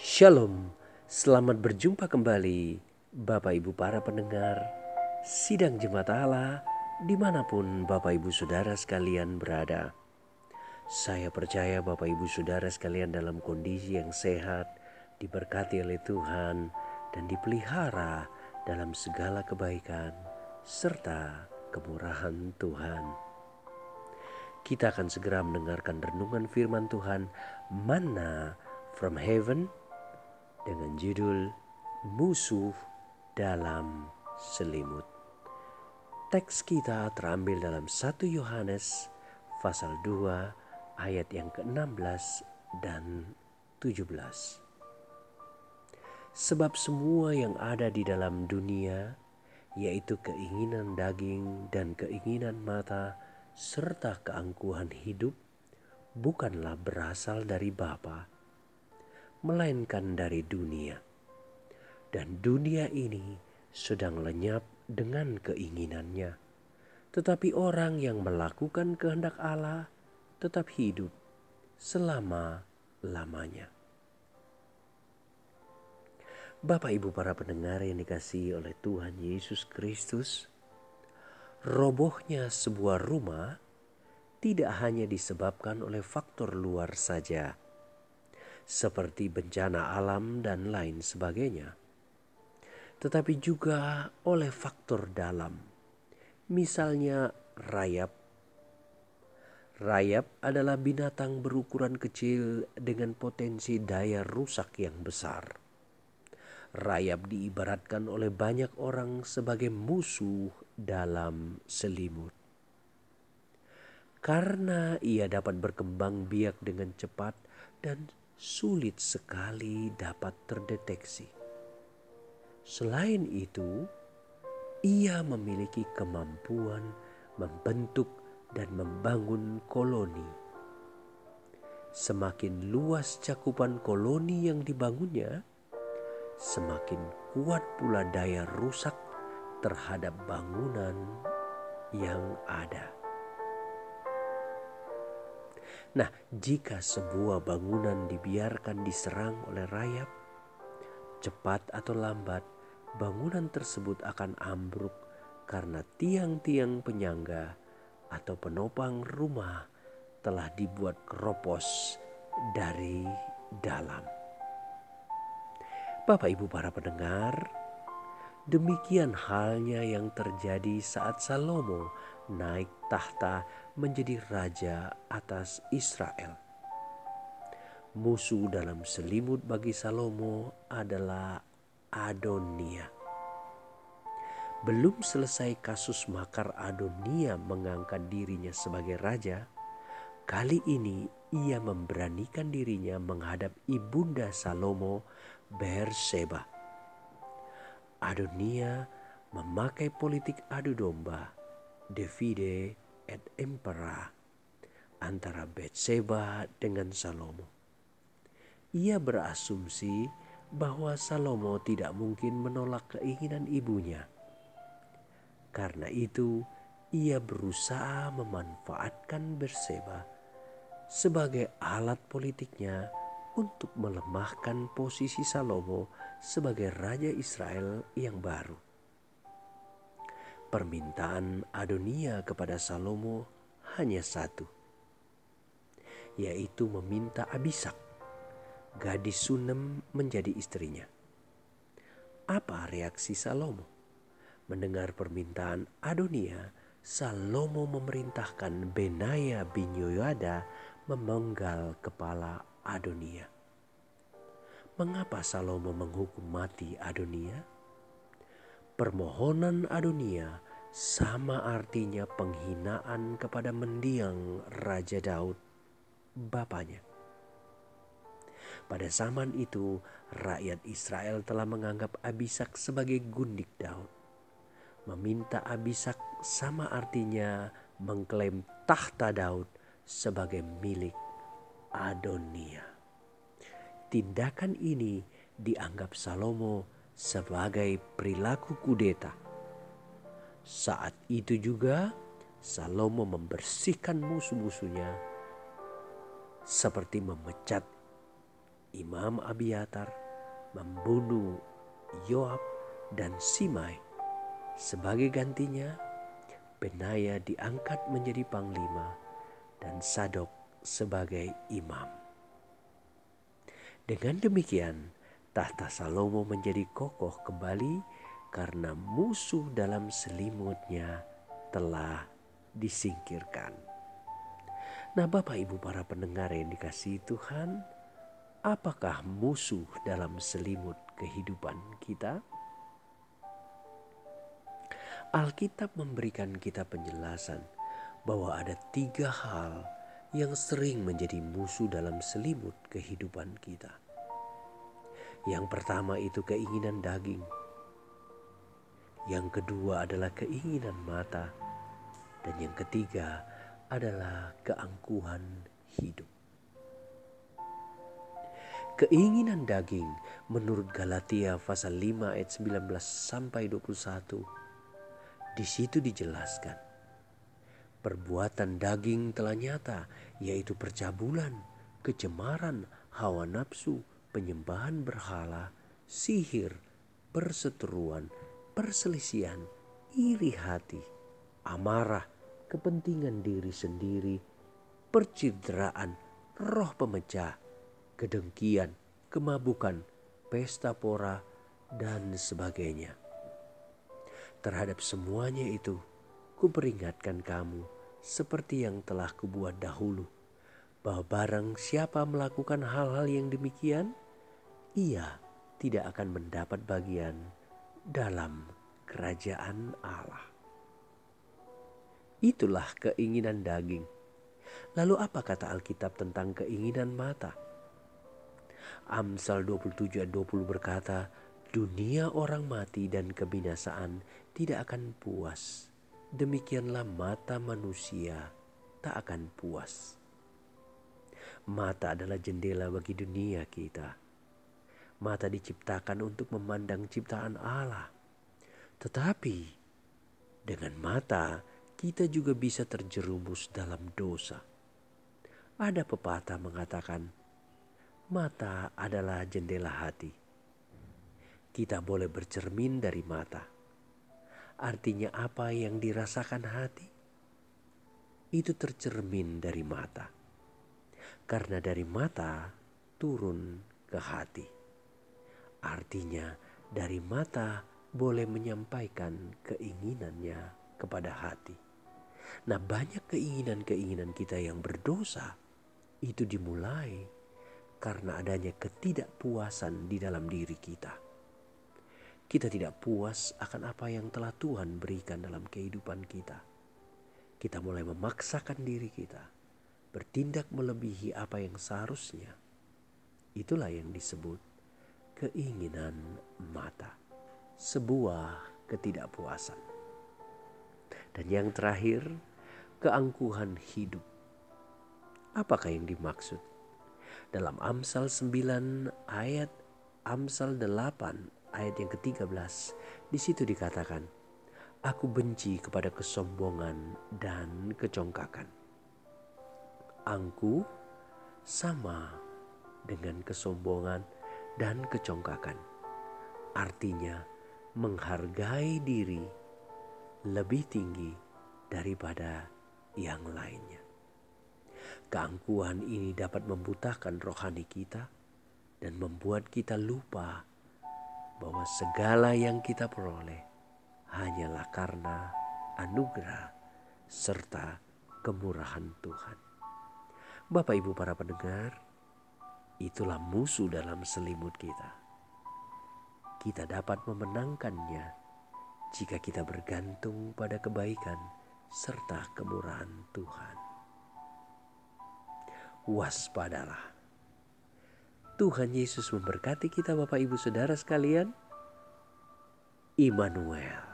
Shalom, selamat berjumpa kembali Bapak Ibu para pendengar Sidang Jemaat Allah di mana pun Bapak Ibu Saudara sekalian berada. Saya percaya Bapak Ibu Saudara sekalian dalam kondisi yang sehat, diberkati oleh Tuhan dan dipelihara dalam segala kebaikan serta kemurahan Tuhan. Kita akan segera mendengarkan renungan firman Tuhan Mana from Heaven dengan judul Musuh dalam Selimut. Teks kita terambil dalam 1 Yohanes pasal 2 ayat yang ke-16 dan 17. Sebab semua yang ada di dalam dunia yaitu keinginan daging dan keinginan mata serta keangkuhan hidup bukanlah berasal dari Bapa melainkan dari dunia. Dan dunia ini sedang lenyap dengan keinginannya. Tetapi orang yang melakukan kehendak Allah tetap hidup selama-lamanya. Bapak Ibu para pendengar yang dikasihi oleh Tuhan Yesus Kristus, robohnya sebuah rumah tidak hanya disebabkan oleh faktor luar saja, seperti bencana alam dan lain sebagainya, tetapi juga oleh faktor dalam, misalnya rayap. Rayap adalah binatang berukuran kecil dengan potensi daya rusak yang besar. Rayap diibaratkan oleh banyak orang sebagai musuh dalam selimut. Karena ia dapat berkembang biak dengan cepat dan sulit sekali dapat terdeteksi. Selain itu, ia memiliki kemampuan membentuk dan membangun koloni. Semakin luas cakupan koloni yang dibangunnya, semakin kuat pula daya rusak terhadap bangunan yang ada. Nah, jika sebuah bangunan dibiarkan diserang oleh rayap, cepat atau lambat bangunan tersebut akan ambruk karena tiang-tiang penyangga atau penopang rumah telah dibuat keropos dari dalam. Bapak Ibu para pendengar, demikian halnya yang terjadi saat Salomo naik tahta menjadi raja atas Israel. Musuh dalam selimut bagi Salomo adalah Adonia. Belum selesai kasus makar Adonia mengangkat dirinya sebagai raja, kali ini ia memberanikan dirinya menghadap ibunda Salomo Berseba. Adonia memakai politik adu domba Davide et Impera antara Betseba dengan Salomo. Ia berasumsi bahwa Salomo tidak mungkin menolak keinginan ibunya. Karena itu, ia berusaha memanfaatkan Berseba sebagai alat politiknya untuk melemahkan posisi Salomo sebagai raja Israel yang baru. Permintaan Adonia kepada Salomo hanya satu, yaitu meminta Abisak, gadis Sunem menjadi istrinya. Apa reaksi Salomo? Mendengar permintaan Adonia, Salomo memerintahkan Benaya bin Yoyada memenggal kepala Adonia. Mengapa Salomo menghukum mati Adonia? Permohonan Adonia sama artinya penghinaan kepada mendiang Raja Daud, bapaknya. Pada zaman itu, rakyat Israel telah menganggap Abisak sebagai gundik Daud. Meminta Abisak sama artinya mengklaim tahta Daud sebagai milik Adonia. Tindakan ini dianggap Salomo sebagai perilaku kudeta. Saat itu juga Salomo membersihkan musuh-musuhnya seperti memecat Imam Abiatar membunuh Yoab dan Simai. Sebagai gantinya, Benaya diangkat menjadi panglima dan Sadok sebagai imam. Dengan demikian, tahta Salomo menjadi kokoh kembali karena musuh dalam selimutnya telah disingkirkan. Nah, Bapak Ibu para pendengar yang dikasihi Tuhan, apakah musuh dalam selimut kehidupan kita? Alkitab memberikan kita penjelasan bahwa ada tiga hal yang sering menjadi musuh dalam selimut kehidupan kita. Yang pertama itu keinginan daging yang kedua adalah keinginan mata, dan yang ketiga adalah keangkuhan hidup. Keinginan daging menurut Galatia pasal 5 ayat 19 sampai 21 di situ dijelaskan perbuatan daging telah nyata yaitu percabulan, kecemaran, hawa nafsu, penyembahan berhala, sihir, perseteruan, perselisihan, iri hati, amarah, kepentingan diri sendiri, percideraan, roh pemecah, kedengkian, kemabukan, pesta pora, dan sebagainya. Terhadap semuanya itu, kuperingatkan kamu seperti yang telah kubuat dahulu, bahwa barang siapa melakukan hal-hal yang demikian, ia tidak akan mendapat bagian dalam kerajaan Allah. Itulah keinginan daging. Lalu apa kata Alkitab tentang keinginan mata? Amsal 27 ayat 20 berkata, Dunia orang mati dan kebinasaan tidak akan puas. Demikianlah mata manusia tak akan puas. Mata adalah jendela bagi dunia kita Mata diciptakan untuk memandang ciptaan Allah. Tetapi dengan mata kita juga bisa terjerumus dalam dosa. Ada pepatah mengatakan, mata adalah jendela hati. Kita boleh bercermin dari mata. Artinya apa yang dirasakan hati itu tercermin dari mata. Karena dari mata turun ke hati. Artinya, dari mata boleh menyampaikan keinginannya kepada hati. Nah, banyak keinginan-keinginan kita yang berdosa itu dimulai karena adanya ketidakpuasan di dalam diri kita. Kita tidak puas akan apa yang telah Tuhan berikan dalam kehidupan kita. Kita mulai memaksakan diri kita bertindak melebihi apa yang seharusnya. Itulah yang disebut keinginan mata, sebuah ketidakpuasan. Dan yang terakhir, keangkuhan hidup. Apakah yang dimaksud? Dalam Amsal 9 ayat Amsal 8 ayat yang ke-13 di situ dikatakan Aku benci kepada kesombongan dan kecongkakan. Angku sama dengan kesombongan dan kecongkakan. Artinya menghargai diri lebih tinggi daripada yang lainnya. Keangkuhan ini dapat membutakan rohani kita dan membuat kita lupa bahwa segala yang kita peroleh hanyalah karena anugerah serta kemurahan Tuhan. Bapak Ibu para pendengar, itulah musuh dalam selimut kita. Kita dapat memenangkannya jika kita bergantung pada kebaikan serta kemurahan Tuhan. Waspadalah. Tuhan Yesus memberkati kita Bapak Ibu Saudara sekalian. Immanuel.